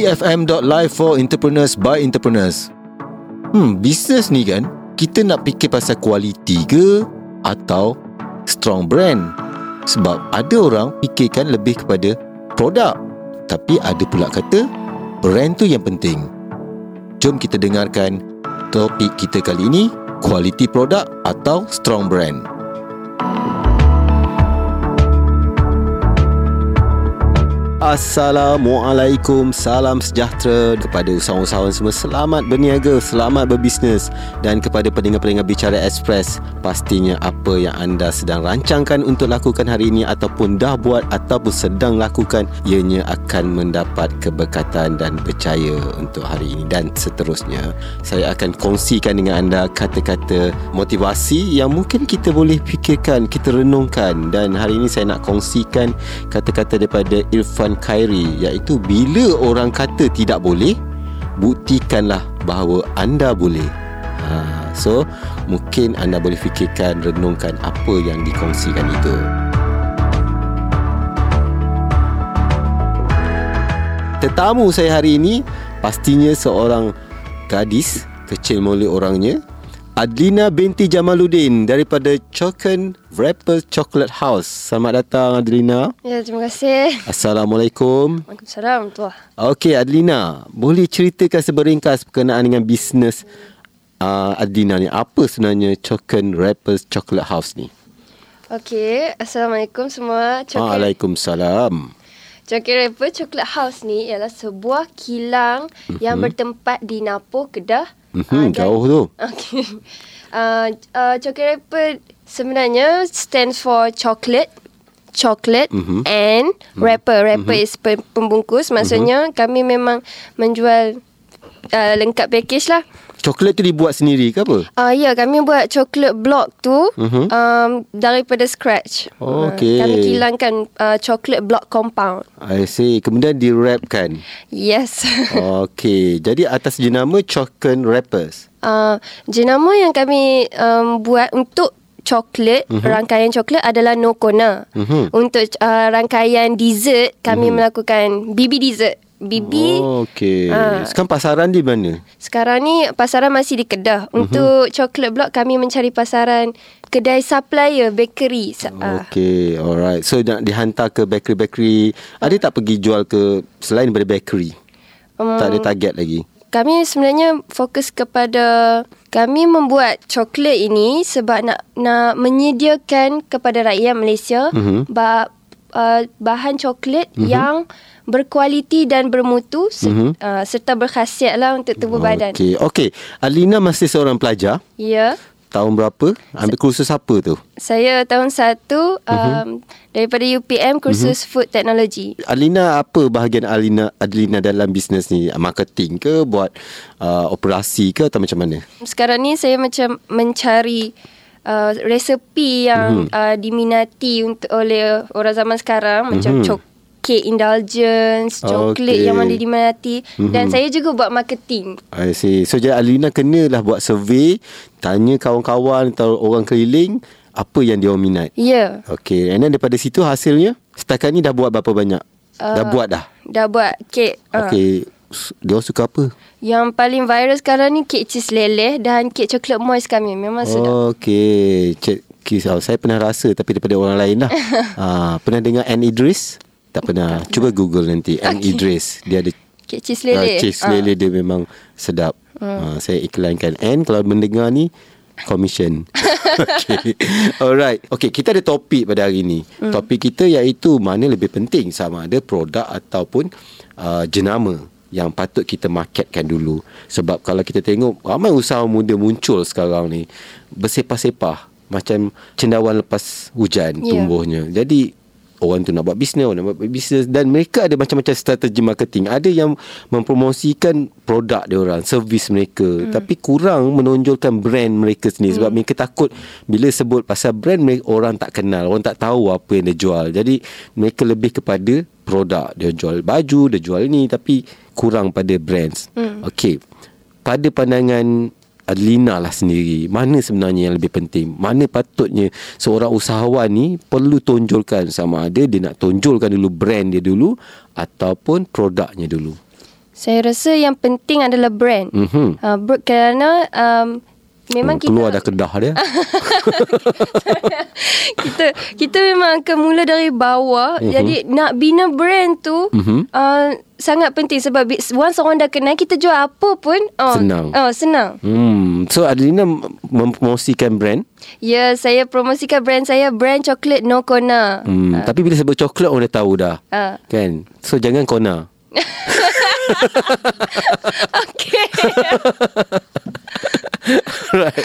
BFM.live for entrepreneurs by entrepreneurs. Hmm, bisnes ni kan, kita nak fikir pasal kualiti ke atau strong brand? Sebab ada orang fikirkan lebih kepada produk. Tapi ada pula kata brand tu yang penting. Jom kita dengarkan topik kita kali ini, kualiti produk atau strong brand. Assalamualaikum Salam sejahtera kepada usahawan-usahawan semua. Selamat berniaga, selamat berbisnes. Dan kepada pendengar-pendengar Bicara Express Pastinya apa yang anda sedang rancangkan untuk lakukan hari ini Ataupun dah buat ataupun sedang lakukan Ianya akan mendapat keberkatan dan percaya untuk hari ini Dan seterusnya. Saya akan kongsikan dengan anda kata-kata motivasi Yang mungkin kita boleh fikirkan, kita renungkan. Dan hari ini saya nak kongsikan kata-kata daripada Irfan Khairi iaitu bila orang kata tidak boleh buktikanlah bahawa anda boleh. Ha, so mungkin anda boleh fikirkan renungkan apa yang dikongsikan itu. Tetamu saya hari ini pastinya seorang gadis kecil mulut orangnya Adlina binti Jamaluddin daripada Choken Wrapper Chocolate House. Selamat datang Adlina. Ya, terima kasih. Assalamualaikum. Waalaikumsalam. Tuah. Okey Adlina, boleh ceritakan seberingkas berkenaan dengan bisnes uh, Adlina ni. Apa sebenarnya Choken Wrapper Chocolate House ni? Okey, Assalamualaikum semua. Chocolate... Waalaikumsalam. Chocolate Wrapper Chocolate House ni ialah sebuah kilang mm-hmm. yang bertempat di Napoh, Kedah Mm-hmm, uh, jauh tu. Okay. Uh, uh, chocolate wrapper sebenarnya stands for chocolate, chocolate mm-hmm. and wrapper. Wrapper mm-hmm. is pembungkus. Maksudnya mm-hmm. kami memang menjual uh, lengkap package lah. Coklat tu dibuat sendiri ke apa? Uh, ya, kami buat coklat block tu uh-huh. um, daripada scratch. Oh, okay. Uh, kami kilangkan uh, coklat block compound. I see. Kemudian di kan? Yes. okay. Jadi atas jenama Chocolate Wrappers? Uh, jenama yang kami um, buat untuk coklat uh-huh. rangkaian coklat adalah Nokona. Uh-huh. Untuk uh, rangkaian dessert kami uh-huh. melakukan BB dessert. Bibi. Oh, okey. Ha. Sekarang pasaran di mana? Sekarang ni pasaran masih di Kedah. Uh-huh. Untuk chocolate block kami mencari pasaran kedai supplier bakery. Okey, alright. So nak dihantar ke bakery-bakery. Ada tak pergi jual ke selain daripada bakery? Um, tak ada target lagi. Kami sebenarnya fokus kepada kami membuat coklat ini sebab nak nak menyediakan kepada rakyat Malaysia uh-huh. bah, uh, bahan coklat uh-huh. yang berkualiti dan bermutu mm-hmm. uh, serta berkhasiat lah untuk tubuh okay. badan. Okey, okey. Alina masih seorang pelajar? Ya. Tahun berapa? Ambil kursus apa tu? Saya tahun satu um, mm-hmm. daripada UPM kursus mm-hmm. Food Technology. Alina apa bahagian Alina Adlina dalam bisnes ni? Marketing ke buat uh, operasi ke atau macam mana? Sekarang ni saya macam mencari uh, resepi yang mm-hmm. uh, diminati untuk oleh orang zaman sekarang macam mm-hmm. cok kek indulgence, coklat okay. yang mana diminati mm-hmm. dan saya juga buat marketing. I see. So jadi Alina kenalah buat survey, tanya kawan-kawan atau orang keliling apa yang dia minat. Ya. Yeah. Okay. And then daripada situ hasilnya setakat ni dah buat berapa banyak? Uh, dah buat dah? Dah buat kek. Ah. Okay. Uh. Dia suka apa? Yang paling viral sekarang ni kek cheese leleh dan kek coklat moist kami. Memang sedap. Okay. Cik, kisah. Saya pernah rasa tapi daripada orang lain lah. uh, pernah dengar Anne Idris? Tak pernah. Cuba Google nanti. Okay. An Idris. Dia ada cheese lele. Uh, cheese lele uh. dia memang sedap. Uh. Uh, saya iklankan. And kalau mendengar ni, commission. okay. Alright. Okay, kita ada topik pada hari ni. Hmm. Topik kita iaitu mana lebih penting sama ada produk ataupun uh, jenama yang patut kita marketkan dulu. Sebab kalau kita tengok ramai usaha muda muncul sekarang ni bersepah-sepah macam cendawan lepas hujan yeah. tumbuhnya. Jadi orang tu nak buat bisnes, orang nak buat bisnes dan mereka ada macam-macam strategi marketing. Ada yang mempromosikan produk dia orang, servis mereka hmm. tapi kurang menonjolkan brand mereka sendiri hmm. sebab mereka takut bila sebut pasal brand mereka orang tak kenal, orang tak tahu apa yang dia jual. Jadi mereka lebih kepada produk. Dia jual baju, dia jual ni tapi kurang pada brands. Hmm. Okey. Pada pandangan Lina lah sendiri Mana sebenarnya yang lebih penting Mana patutnya Seorang usahawan ni Perlu tonjolkan Sama ada dia nak tonjolkan dulu Brand dia dulu Ataupun produknya dulu Saya rasa yang penting adalah brand. Mhm. Uh, kerana um, memang Oh, kita Keluar dah kedah dia kita kita memang akan mula dari bawah. Mhm. Jadi nak bina brand tu Mhm. uh, sangat penting sebab once orang dah kenal kita jual apa pun oh, Senang. Oh, senang. hmm. So Adelina mem- mempromosikan brand Ya, saya promosikan brand saya brand coklat No Kona. hmm. Tapi bila sebut coklat Orang dah tahu dah Ah. Kan So jangan kona Okey. right.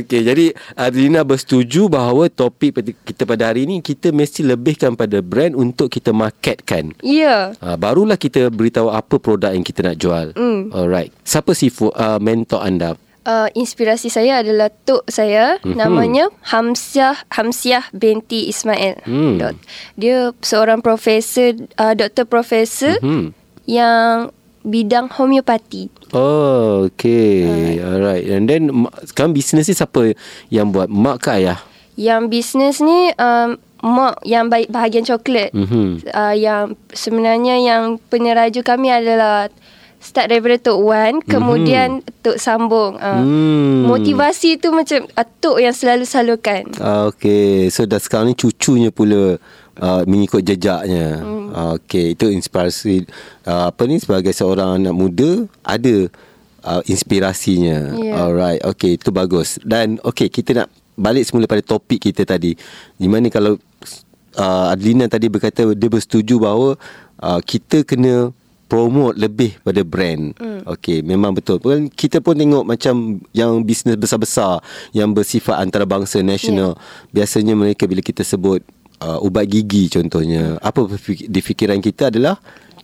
Okay Jadi Adelina bersetuju Bahawa topik kita pada hari ini Kita mesti lebihkan pada brand Untuk kita marketkan ya. Ha, barulah kita beritahu apa produk yang kita nak jual. Mm. Alright. Siapa si uh, mentor anda? Uh, inspirasi saya adalah tok saya Mhm. namanya Hamsiah Hamsiah binti Ismail. Dok- Dia seorang profesor uh, doktor profesor Hmm. yang bidang homeopati. Oh, okay. Alright. And then sekarang bisnes ni siapa yang buat? Mak ke ayah? Yang bisnes ni um, mak yang baik bahagian coklat. Mhm. Uh, yang sebenarnya yang peneraju kami adalah start daripada Tok Wan kemudian Tok sambung. Uh, Hmm. Motivasi tu macam uh, Tok yang selalu salurkan. Ah, okay. So dah sekarang ni cucunya pula uh, mengikut jejaknya. Hmm. Ah, okay. Itu inspirasi. Uh, apa ni sebagai seorang anak muda ada uh, inspirasinya. Ya. Alright. Okay. Itu bagus. Dan okay kita nak balik semula pada topik kita tadi. Di mana kalau uh, Adlina tadi berkata dia bersetuju bahawa uh, kita kena promote lebih pada brand. Hmm. Okey, memang betul. Kita pun tengok macam yang bisnes besar-besar yang bersifat antarabangsa nasional, yeah. biasanya mereka bila kita sebut uh, ubat gigi contohnya, apa di fikiran kita adalah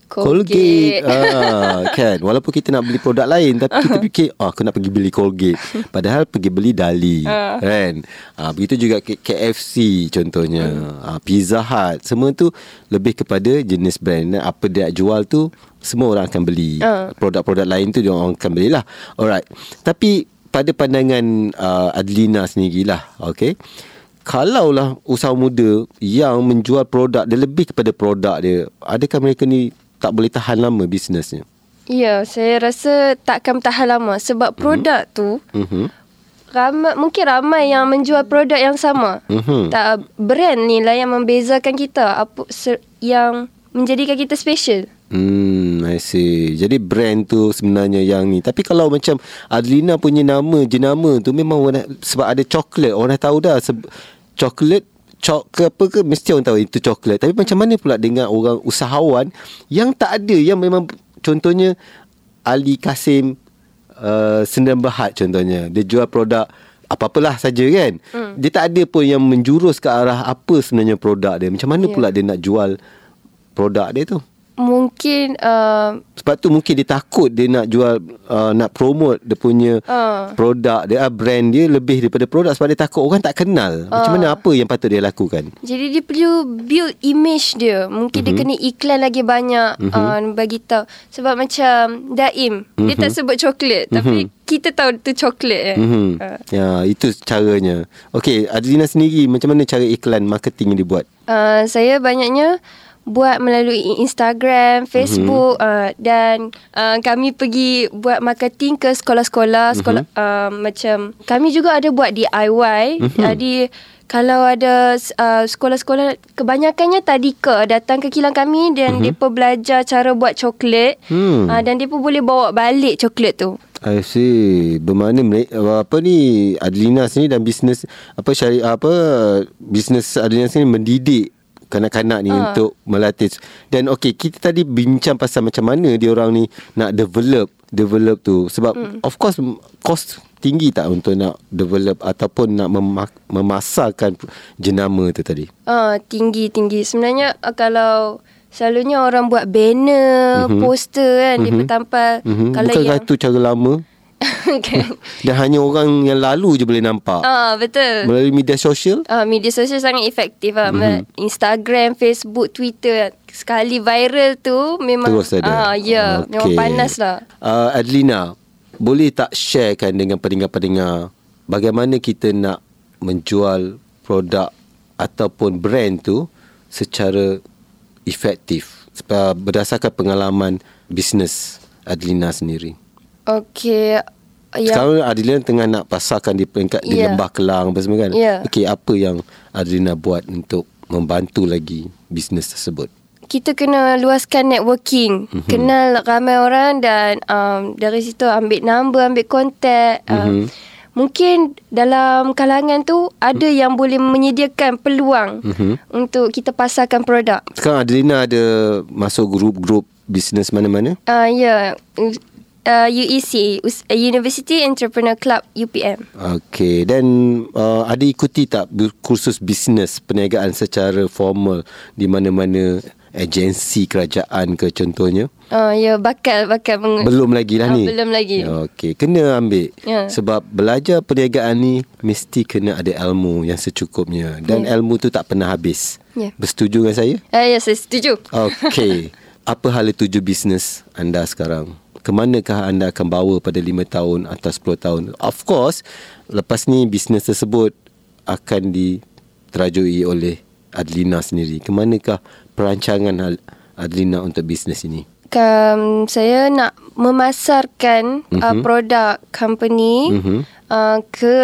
Colgate. ah, kan? Walaupun kita nak beli produk lain Tapi kita fikir oh, Aku nak pergi beli Colgate. Padahal pergi beli Dali Ah. Kan? Ah, Begitu juga KFC contohnya. Ah, Pizza Hut. Semua tu Lebih kepada jenis brand. Dan Apa dia jual tu Semua orang akan beli. Ah. Produk-produk lain tu Dia orang akan belilah. Alright. Tapi Pada pandangan uh, Adlina sendirilah Okay Kalaulah usaha muda yang menjual produk dia lebih kepada produk dia, adakah mereka ni tak boleh tahan lama bisnesnya? Ya, saya rasa takkan tahan lama sebab produk tu Mhm. ramai mungkin ramai yang menjual produk yang sama. Mhm. Tak brand ni lah yang membezakan kita apa se, yang menjadikan kita special. Hmm, I see. Jadi brand tu sebenarnya yang ni. Tapi kalau macam Adlina punya nama, jenama tu memang orang sebab ada coklat, orang dah tahu dah se- coklat cok ke apa ke mesti orang tahu itu coklat. Tapi macam mana pula dengan orang usahawan yang tak ada yang memang contohnya Ali Kasim uh, Sendirian Berhad contohnya. Dia jual produk apa-apalah saja kan. Hmm. Dia tak ada pun yang menjurus ke arah apa sebenarnya produk dia. Macam mana Ya. pula dia nak jual produk dia tu? Mungkin uh, Sebab tu mungkin dia takut dia nak jual uh, nak promote dia punya Ah. produk dia uh, brand dia lebih daripada produk sebab dia takut orang tak kenal. Macam Ah. mana apa yang patut dia lakukan? jadi dia perlu build image dia. Mungkin mm-hmm. dia kena iklan lagi banyak mm-hmm. uh, bagi tahu. Sebab macam Daim, mm-hmm. dia tak sebut coklat mm-hmm. tapi kita tahu tu coklat eh. Mhm. Uh, Ya, itu caranya. Okey, Adlina sendiri macam mana cara iklan marketing yang dibuat? Uh, saya banyaknya buat melalui Instagram, Facebook mm-hmm. uh, dan uh, kami pergi buat marketing ke sekolah-sekolah, sekolah uh, macam kami juga ada buat DIY. Mhm. Jadi kalau ada uh, sekolah-sekolah kebanyakannya tadika datang ke kilang kami dan mm-hmm. depa belajar cara buat coklat Hmm. uh, dan depa boleh bawa balik coklat tu. I see. Bermakna apa ni Adlina sini dan bisnes apa syari apa bisnes Adlina sini mendidik kanak-kanak ni Ah. untuk melatih. Dan okey, kita tadi bincang pasal macam mana dia orang ni nak develop develop tu sebab hmm. of course cost tinggi tak untuk nak develop ataupun nak mema- memasarkan jenama tu tadi. Ah, tinggi tinggi. Sebenarnya uh, kalau selalunya orang buat banner, mm-hmm. poster kan, mm-hmm. dia tampal Mm-hmm. kalau Bukan yang itu cara lama kan. dan hanya orang yang lalu je boleh nampak. Ah, betul. Melalui media sosial Ah, media sosial sangat efektif lah. Mm-hmm. Instagram, Facebook, Twitter. Sekali viral tu memang Terus ada. Ah, ya, okay. memang panas lah. Uh, Adlina, boleh tak sharekan dengan pendengar-pendengar bagaimana kita nak menjual produk ataupun brand tu secara efektif berdasarkan pengalaman bisnes Adlina sendiri? Okey. Ya. Sekarang Adlina tengah nak pasarkan di peringkat di Ya. Lembah Kelang apa semua kan? Ya. Okey, apa yang Adlina buat untuk membantu lagi bisnes tersebut? kita kena luaskan networking, mm-hmm. kenal ramai orang dan um, dari situ ambil number, ambil kontak. Um, mm-hmm. Mungkin dalam kalangan tu ada yang boleh menyediakan peluang mm-hmm. untuk kita pasarkan produk. Sekarang Adlina ada masuk grup-grup bisnes mana-mana? Uh, ya, yeah. Uh, UEC, uh, University Entrepreneur Club UPM. Okey, dan uh, ada ikuti tak kursus bisnes perniagaan secara formal di mana-mana agensi kerajaan ke contohnya? Uh, ya, yeah, bakal bakal meng- Belum lagi lah Ah, ni. belum lagi. Okey, kena ambil. Ya. Sebab belajar perniagaan ni mesti kena ada ilmu yang secukupnya dan Ya. ilmu tu tak pernah habis. Ya. Bersetuju dengan saya? Uh, ya, yeah, saya setuju. Okey. Apa hala tuju bisnes anda sekarang? Kemanakah anda akan bawa pada 5 tahun atau 10 tahun? Of course, lepas ni bisnes tersebut akan diterajui oleh Adlina sendiri. Kemanakah perancangan Adlina untuk bisnes ini? um, saya nak memasarkan mm-hmm. uh, produk company mm-hmm. uh, ke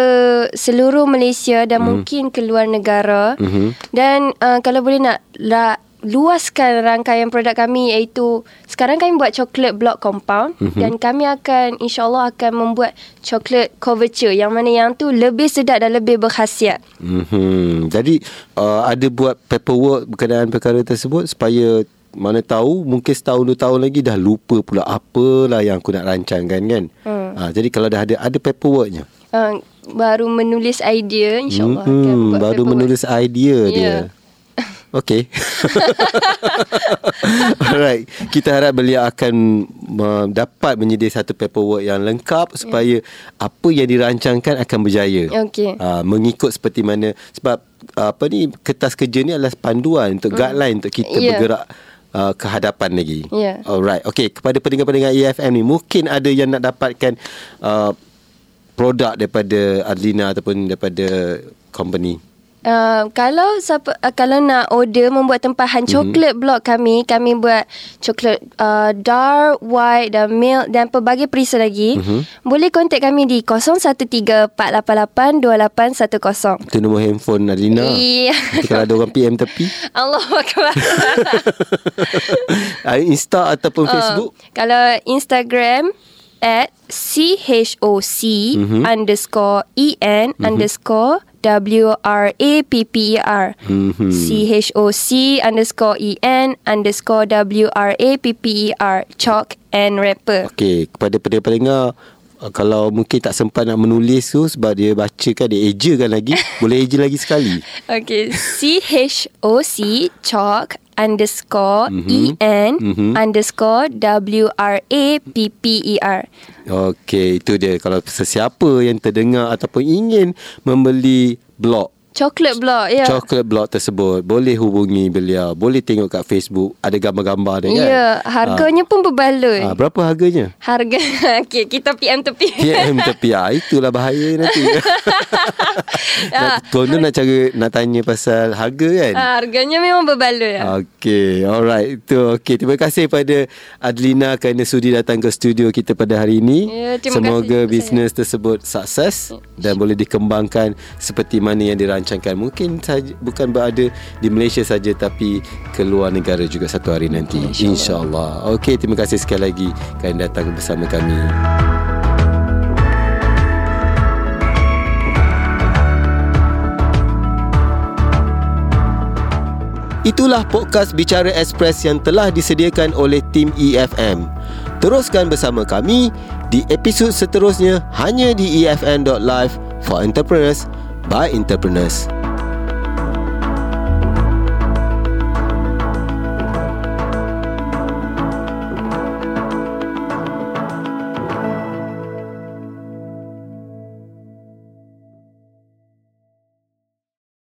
seluruh Malaysia dan mm. mungkin ke luar negara. Mhm. Dan uh, kalau boleh nak la, luaskan rangkaian produk kami iaitu sekarang kami buat coklat block compound mm-hmm. dan kami akan insyaallah akan membuat coklat couverture yang mana yang tu lebih sedap dan lebih berkhasiat. Mm-hmm. Jadi uh, ada buat paperwork berkenaan perkara tersebut supaya mana tahu mungkin setahun dua tahun lagi dah lupa pula apalah yang aku nak rancangkan kan. Hmm. Uh, jadi kalau dah ada ada paperworknya. Uh, baru menulis idea insyaallah akan Hmm, buat baru paperwork. menulis idea Ya. dia. Okey. Alright, kita harap beliau akan uh, dapat menyedia satu paperwork yang lengkap supaya apa yang dirancangkan akan berjaya. Okey. Uh, mengikut seperti mana sebab uh, apa ni kertas kerja ni adalah panduan untuk guideline untuk kita Ya. bergerak uh, ke hadapan lagi. Ya. Alright. Okey, kepada pendengar-pendengar EFM ni mungkin ada yang nak dapatkan uh, produk daripada Adlina ataupun daripada company. Uh, kalau siapa uh, kalau nak order membuat tempahan coklat mm-hmm. blok kami, kami buat coklat uh, dark, white dan milk dan pelbagai perisa lagi. Mm-hmm. Boleh kontak kami di 0134882810. Itu nombor handphone. Iya. Nanti kalau ada orang PM tepi. Allah akbar. Ah, Insta ataupun Facebook. Uh, kalau Instagram at CHOC mm-hmm. underscore EN mm-hmm. underscore W-R-A-P-P-E-R Mhm. C-H-O-C underscore E-N underscore W-R-A-P-P-E-R Chalk and Rapper Okey, kepada pendengar-pendengar uh, kalau mungkin tak sempat nak menulis tu sebab dia baca kan dia ejakan lagi, boleh eja lagi sekali. Okay C-H-O-C Chalk underscore Mhm. E-N Mhm. underscore W-R-A-P-P-E-R Okey, itu dia kalau sesiapa yang terdengar ataupun ingin membeli blog Chocolate block ya. Chocolate block tersebut Boleh hubungi beliau Boleh tengok kat Facebook Ada gambar-gambar dia kan Ya, harganya pun berbaloi. Ah, Berapa harganya? Harga Okey, kita PM tepi. PM tepi ah, Itulah bahaya nanti Ah. nak, Konon nak cara Nak tanya pasal harga kan Ah, harganya memang berbaloi. Ah. Okey, alright. Itu okey. Terima kasih pada Adlina kerana sudi datang ke studio kita pada hari ini. Ya, terima Semoga kasih juga bisnes tersebut sukses dan boleh dikembangkan seperti mana yang dirancangkan. Mungkin saja bukan berada di Malaysia saja tapi ke luar negara juga satu hari nanti. Insya-Allah. Insya okey, terima kasih sekali lagi kerana datang bersama kami. Itulah podcast Bicara Express yang telah disediakan oleh tim EFM. Teruskan bersama kami di episod seterusnya hanya di efn.live for entrepreneurs by entrepreneurs.